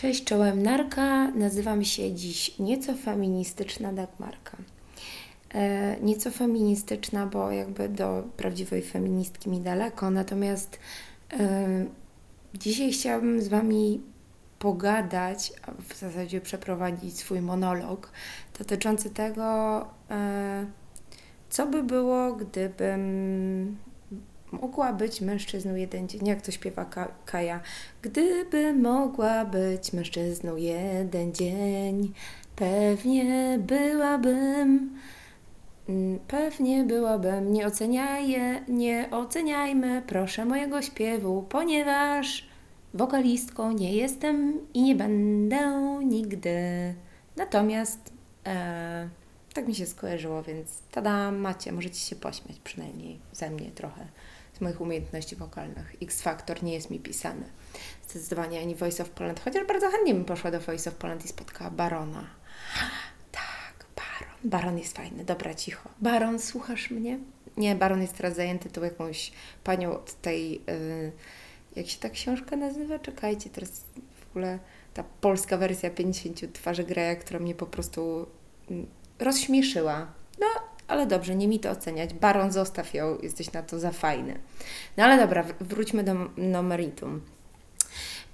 Cześć, czołem Narka. Nazywam się dziś nieco feministyczna Dagmarka. E, nieco feministyczna, bo jakby do prawdziwej feministki mi daleko, natomiast e, dzisiaj chciałabym z Wami pogadać, a w zasadzie przeprowadzić swój monolog dotyczący tego, e, co by było, gdybym mogła być mężczyzną jeden dzień, jak to śpiewa Kaja. Gdyby mogła być mężczyzną jeden dzień, pewnie byłabym. Mm, pewnie byłabym. Nie, oceniaj, nie oceniajmy, proszę, mojego śpiewu, ponieważ wokalistką nie jestem i nie będę nigdy. Natomiast e, tak mi się skojarzyło, więc tada, macie, możecie się pośmiać przynajmniej ze mnie trochę moich umiejętności wokalnych. X Factor nie jest mi pisany. Zdecydowanie ani Voice of Poland, chociaż bardzo chętnie bym poszła do Voice of Poland i spotkała Barona. Tak, Baron. Baron jest fajny, dobra, cicho. Baron, słuchasz mnie? Nie, Baron jest teraz zajęty tą jakąś panią od tej, yy, jak się ta książka nazywa? Czekajcie, teraz w ogóle ta polska wersja 50 twarzy Greja, która mnie po prostu yy, rozśmieszyła. Ale dobrze, nie mi to oceniać. Baron, zostaw ją, jesteś na to za fajny. No ale dobra, wróćmy do no, meritum.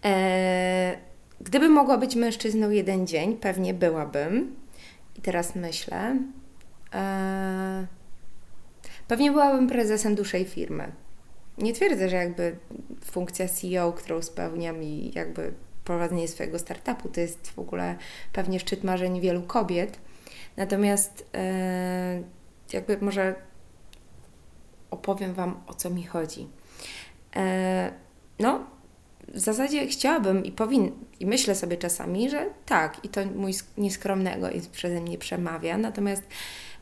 Eee, gdybym mogła być mężczyzną jeden dzień, pewnie byłabym. I teraz myślę. Eee, pewnie byłabym prezesem dłuższej firmy. Nie twierdzę, że jakby funkcja CEO, którą spełniam i jakby prowadzenie swojego startupu, to jest w ogóle pewnie szczyt marzeń wielu kobiet. Natomiast e, jakby może opowiem Wam, o co mi chodzi. E, no, w zasadzie chciałabym i powin i myślę sobie czasami, że tak, i to mój nieskromnego jest przeze mnie przemawia, natomiast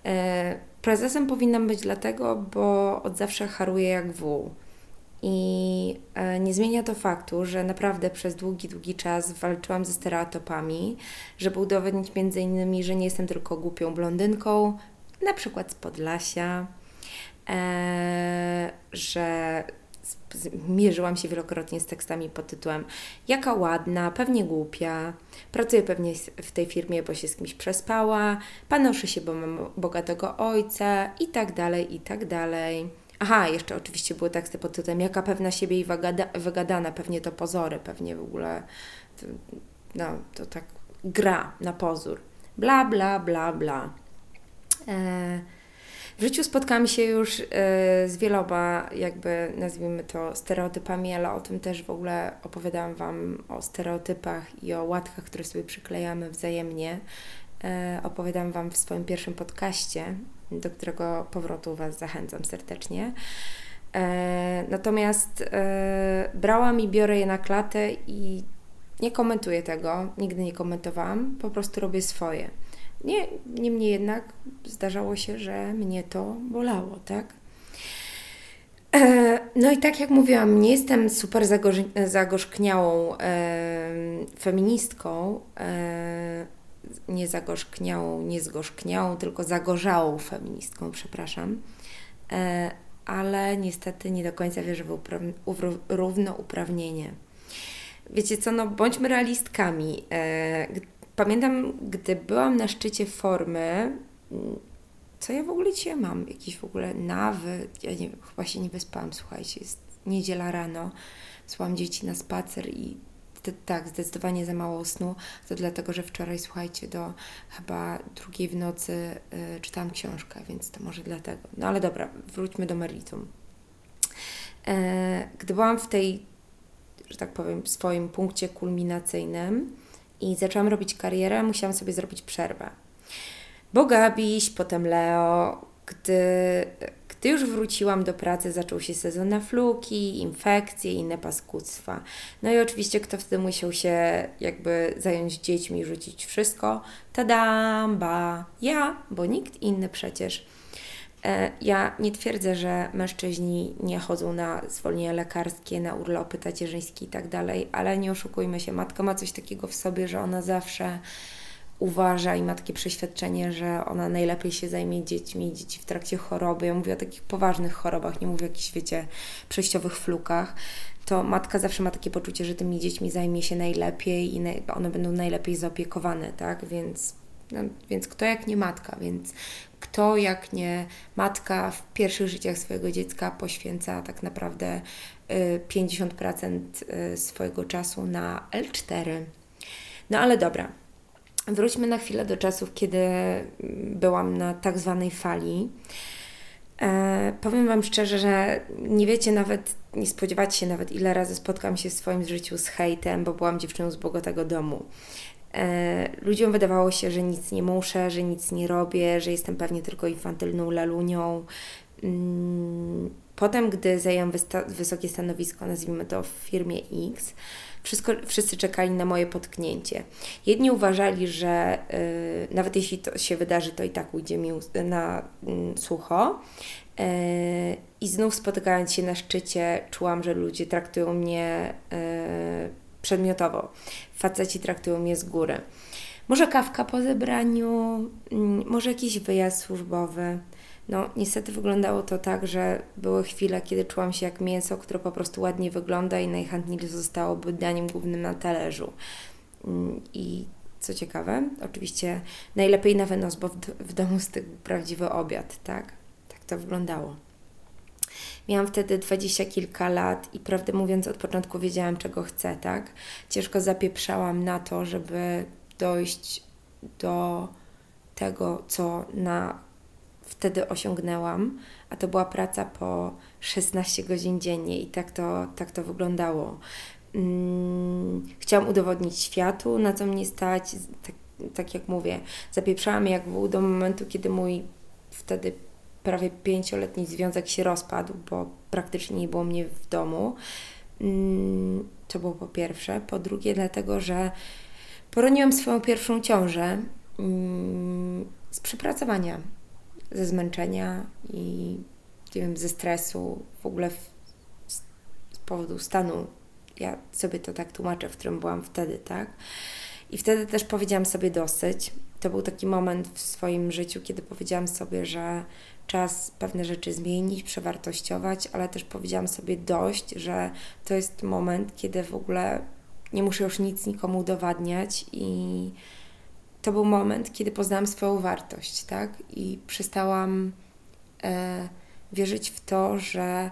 e, prezesem powinnam być dlatego, bo od zawsze haruję jak wół. I e, nie zmienia to faktu, że naprawdę przez długi, długi czas walczyłam ze stereotypami, żeby udowodnić między innymi, że nie jestem tylko głupią blondynką, na przykład z Podlasia, e, że mierzyłam się wielokrotnie z tekstami pod tytułem Jaka ładna, pewnie głupia, pracuję pewnie w tej firmie, bo się z kimś przespała, panoszę się, bo mam bogatego ojca i tak dalej, i tak dalej. Aha, jeszcze oczywiście były teksty pod tytułem Jaka pewna siebie i wygada, wygadana, pewnie to pozory, pewnie w ogóle to, no, to tak gra na pozór. Bla, bla, bla, bla. E, w życiu spotkałam się już e, z wieloma, jakby nazwijmy to, stereotypami, ale o tym też w ogóle opowiadałam Wam o stereotypach i o łatkach, które sobie przyklejamy wzajemnie. E, opowiadam Wam w swoim pierwszym podcaście, do którego powrotu Was zachęcam serdecznie. Natomiast brałam i biorę je na klatę i nie komentuję tego, nigdy nie komentowałam, po prostu robię swoje. Nie, niemniej jednak zdarzało się, że mnie to bolało, tak? E, no i tak jak mówiłam, nie jestem super zagorzkniałą e, feministką, e, nie zagorzkniałą, nie zgorzkniałą, tylko zagorzałą feministką, przepraszam, e, ale niestety nie do końca wierzę w, równouprawnienie. Wiecie co, no bądźmy realistkami. Pamiętam, gdy byłam na szczycie formy, co ja w ogóle dzisiaj mam? Jakiś w ogóle nawy, ja nie, chyba się nie wyspałam, słuchajcie, jest niedziela rano, słałam dzieci na spacer i tak, zdecydowanie za mało snu. To dlatego, że wczoraj, słuchajcie, do chyba drugiej w nocy y, czytałam książkę, więc to może dlatego. No ale dobra, wróćmy do meritum. E, gdy byłam w tej, że tak powiem, swoim punkcie kulminacyjnym, i zaczęłam robić karierę, musiałam sobie zrobić przerwę. Bo Gabiś, potem Leo, gdy, gdy już wróciłam do pracy, zaczął się sezon na fluki, infekcje i inne paskudztwa. No i oczywiście kto wtedy musiał się jakby zająć dziećmi rzucić wszystko? Tadam, ba, ja, bo nikt inny przecież. E, ja nie twierdzę, że mężczyźni nie chodzą na zwolnienia lekarskie, na urlopy tacierzyńskie i tak dalej, ale nie oszukujmy się, matka ma coś takiego w sobie, że ona zawsze uważa i ma takie przeświadczenie, że ona najlepiej się zajmie dziećmi, dzieci w trakcie choroby. Ja mówię o takich poważnych chorobach, nie mówię o jakichś, wiecie, przejściowych flukach. To matka zawsze ma takie poczucie, że tymi dziećmi zajmie się najlepiej i one będą najlepiej zaopiekowane, tak? Więc, no, więc kto jak nie matka, więc kto jak nie matka w pierwszych życiach swojego dziecka poświęca tak naprawdę 50% y, y, swojego czasu na L4. No ale dobra, Wróćmy na chwilę do czasów, kiedy byłam na tak zwanej fali. E, powiem Wam szczerze, że nie wiecie nawet, nie spodziewacie się nawet, ile razy spotkam się w swoim życiu z hejtem, bo byłam dziewczyną z bogatego domu. E, ludziom wydawało się, że nic nie muszę, że nic nie robię, że jestem pewnie tylko infantylną lalunią. Mm, potem, gdy zajęłam wysokie stanowisko, nazwijmy to w firmie X, wszystko, wszyscy czekali na moje potknięcie. Jedni uważali, że y, nawet jeśli to się wydarzy, to i tak ujdzie mi na y, sucho. Y, I znów spotykając się na szczycie, czułam, że ludzie traktują mnie y, przedmiotowo. Faceci traktują mnie z góry. Może kawka po zebraniu, mm, może jakiś wyjazd służbowy. No, niestety wyglądało to tak, że były chwile, kiedy czułam się jak mięso, które po prostu ładnie wygląda i najchętniej zostałoby daniem głównym na talerzu. Mm, I co ciekawe, oczywiście najlepiej na wynos, bo w, domu stygł prawdziwy obiad, tak? Tak to wyglądało. Miałam wtedy dwadzieścia kilka lat i prawdę mówiąc od początku wiedziałam, czego chcę, tak? Ciężko zapieprzałam na to, żeby dojść do tego, co na wtedy osiągnęłam, a to była praca po 16 godzin dziennie i tak to, tak to wyglądało. Hmm, chciałam udowodnić światu, na co mnie stać, tak, tak jak mówię, zapieprzałam jak wół do momentu, kiedy mój wtedy prawie pięcioletni związek się rozpadł, bo praktycznie nie było mnie w domu. Hmm, to było po pierwsze. Po drugie, dlatego, że poroniłam swoją pierwszą ciążę hmm, z przepracowania ze zmęczenia i nie wiem, ze stresu, w ogóle z powodu stanu, ja sobie to tak tłumaczę, w którym byłam wtedy, tak? I wtedy też powiedziałam sobie dosyć. To był taki moment w swoim życiu, kiedy powiedziałam sobie, że czas pewne rzeczy zmienić, przewartościować, ale też powiedziałam sobie dość, że to jest moment, kiedy w ogóle nie muszę już nic nikomu udowadniać i to był moment, kiedy poznałam swoją wartość, tak? I przestałam e, wierzyć w to, że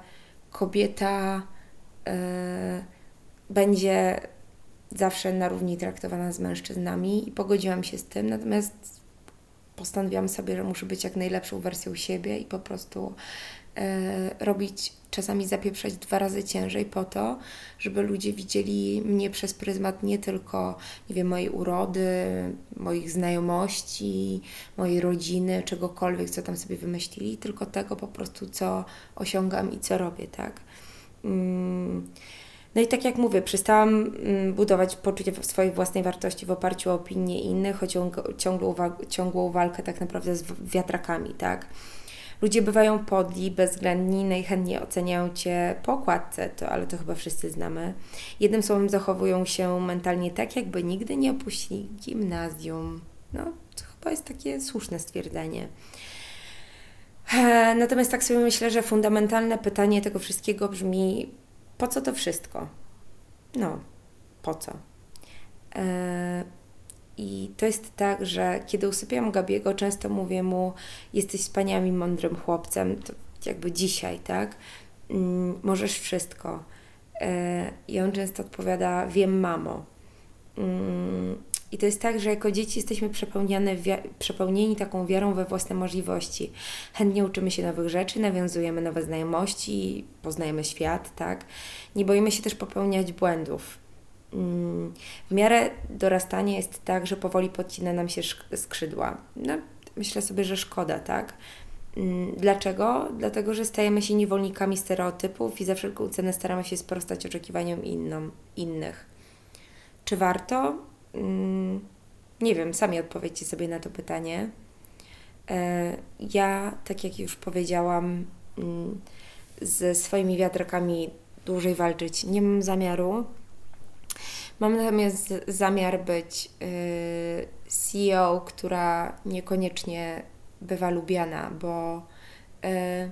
kobieta e, będzie zawsze na równi traktowana z mężczyznami i pogodziłam się z tym, natomiast postanowiłam sobie, że muszę być jak najlepszą wersją siebie i po prostu e, robić, czasami zapieprzać dwa razy ciężej po to, żeby ludzie widzieli mnie przez pryzmat nie tylko, nie wiem, mojej urody, moich znajomości, mojej rodziny, czegokolwiek, co tam sobie wymyślili, tylko tego po prostu, co osiągam i co robię, tak? Mm. No i tak jak mówię, przestałam mm, budować poczucie swojej własnej wartości w oparciu o opinie innych, o ciągłą, ciągłą walkę tak naprawdę z wiatrakami, tak? Ludzie bywają podli, bezwzględni, najchętniej oceniają Cię po okładce, to, ale to chyba wszyscy znamy. Jednym słowem zachowują się mentalnie tak, jakby nigdy nie opuścili gimnazjum. No, to chyba jest takie słuszne stwierdzenie. Natomiast tak sobie myślę, że fundamentalne pytanie tego wszystkiego brzmi: po co to wszystko? No, po co? E, I to jest tak, że kiedy usypiam Gabiego, często mówię mu: Jesteś wspaniałym mądrym chłopcem, to jakby dzisiaj, tak? Mm, możesz wszystko. E, I on często odpowiada: Wiem, mamo. I to jest tak, że jako dzieci jesteśmy przepełnieni taką wiarą we własne możliwości. Chętnie uczymy się nowych rzeczy, nawiązujemy nowe znajomości, poznajemy świat, tak? Nie boimy się też popełniać błędów. Mm, w miarę dorastania jest tak, że powoli podcina nam się skrzydła. No, myślę sobie, że szkoda, tak? Mm, dlaczego? Dlatego, że stajemy się niewolnikami stereotypów i za wszelką cenę staramy się sprostać oczekiwaniom innom, innych. Czy warto? Mm, nie wiem, sami odpowiedzcie sobie na to pytanie. E, ja, tak jak już powiedziałam, mm, ze swoimi wiatrakami dłużej walczyć nie mam zamiaru. Mam natomiast zamiar być y, CEO, która niekoniecznie bywa lubiana, bo, y,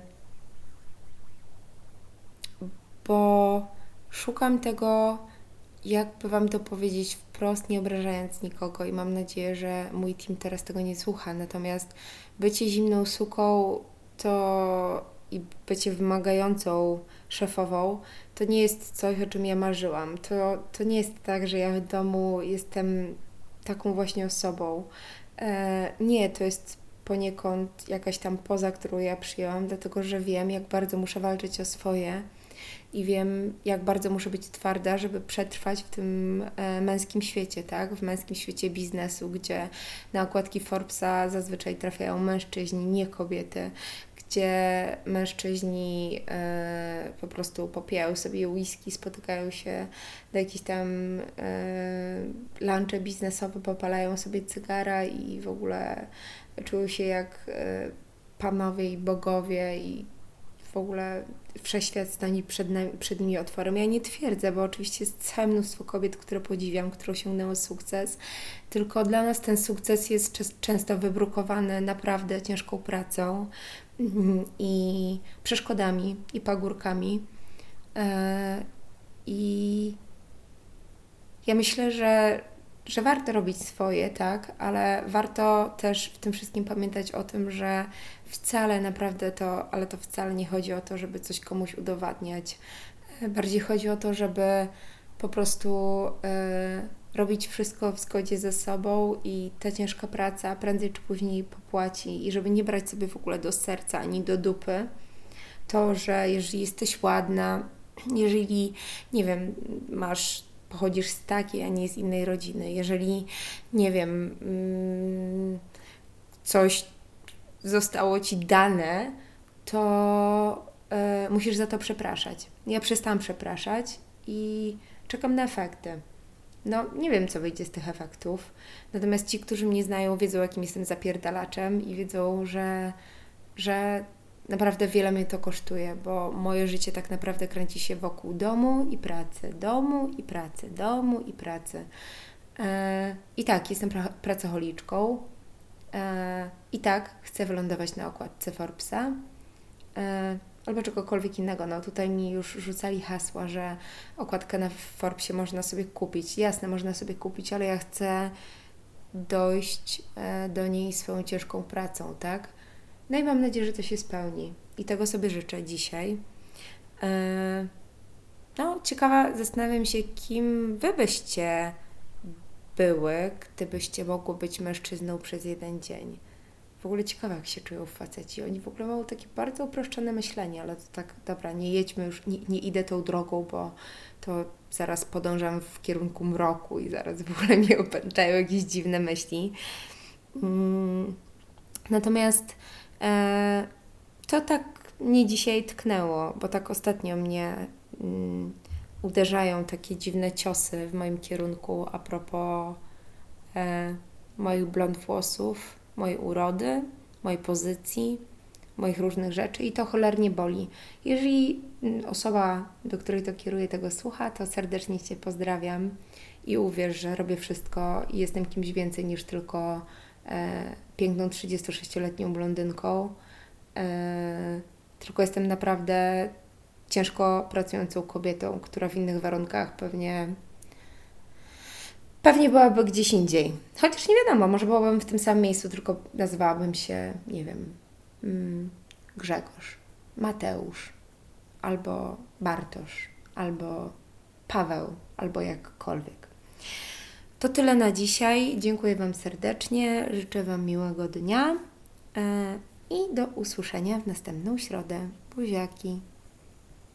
bo szukam tego, jakby Wam to powiedzieć wprost, nie obrażając nikogo i mam nadzieję, że mój team teraz tego nie słucha. Natomiast bycie zimną suką to i bycie wymagającą szefową, to nie jest coś, o czym ja marzyłam. To, to nie jest tak, że ja w domu jestem taką właśnie osobą. E, nie, to jest poniekąd jakaś tam poza, którą ja przyjęłam, dlatego że wiem, jak bardzo muszę walczyć o swoje i wiem, jak bardzo muszę być twarda, żeby przetrwać w tym e, męskim świecie, tak? W męskim świecie biznesu, gdzie na okładki Forbesa zazwyczaj trafiają mężczyźni, nie kobiety, gdzie mężczyźni e, po prostu popijają sobie whisky, spotykają się na jakieś tam e, lunche biznesowe, popalają sobie cygara i w ogóle czują się jak panowie i bogowie i w ogóle wszechświat stanie przed, nami, przed nimi otworem. Ja nie twierdzę, bo oczywiście jest całe mnóstwo kobiet, które podziwiam, które osiągnęły sukces, tylko dla nas ten sukces jest często wybrukowany naprawdę ciężką pracą mm, i przeszkodami i pagórkami. E, I ja myślę, że że warto robić swoje, tak, ale warto też w tym wszystkim pamiętać o tym, że wcale naprawdę to, ale to wcale nie chodzi o to, żeby coś komuś udowadniać. Bardziej chodzi o to, żeby po prostu y, robić wszystko w zgodzie ze sobą i ta ciężka praca prędzej czy później popłaci i żeby nie brać sobie w ogóle do serca ani do dupy to, że jeżeli jesteś ładna, jeżeli, nie wiem, masz pochodzisz z takiej, a nie z innej rodziny. Jeżeli, nie wiem, mm, coś zostało ci dane, to y, musisz za to przepraszać. Ja przestałam przepraszać i czekam na efekty. No, nie wiem, co wyjdzie z tych efektów. Natomiast ci, którzy mnie znają, wiedzą, jakim jestem zapierdalaczem i wiedzą, że, że naprawdę wiele mnie to kosztuje, bo moje życie tak naprawdę kręci się wokół domu i pracy, domu i pracy, domu i pracy. E, I tak, jestem pra pracocholiczką. E, I tak, chcę wylądować na okładce Forbesa. E, albo czegokolwiek innego. No tutaj mi już rzucali hasła, że okładkę na Forbesie można sobie kupić. Jasne, można sobie kupić, ale ja chcę dojść do niej swoją ciężką pracą, tak? No i mam nadzieję, że to się spełni. I tego sobie życzę dzisiaj. E, no, ciekawa, zastanawiam się, kim wy byście były, gdybyście mogły być mężczyzną przez jeden dzień. W ogóle ciekawe, jak się czują faceci. Oni w ogóle mają takie bardzo uproszczone myślenie, ale to tak, dobra, nie jedźmy już, nie, nie idę tą drogą, bo to zaraz podążam w kierunku mroku i zaraz w ogóle mnie opętają jakieś dziwne myśli. Mm, natomiast to tak mnie dzisiaj tknęło, bo tak ostatnio mnie mm, uderzają takie dziwne ciosy w moim kierunku a propos e, moich blond włosów, mojej urody, mojej pozycji, moich różnych rzeczy i to cholernie boli. Jeżeli mm, osoba, do której to kieruję, tego słucha, to serdecznie Cię pozdrawiam i uwierz, że robię wszystko i jestem kimś więcej niż tylko e, piękną 36-letnią blondynką, e, tylko jestem naprawdę ciężko pracującą kobietą, która w innych warunkach pewnie pewnie byłaby gdzieś indziej. Chociaż nie wiadomo, może byłabym w tym samym miejscu, tylko nazywałabym się, nie wiem, mm, Grzegorz, Mateusz, albo Bartosz, albo Paweł, albo jakkolwiek. To tyle na dzisiaj. Dziękuję Wam serdecznie. Życzę Wam miłego dnia e, i do usłyszenia w następną środę. Buziaki.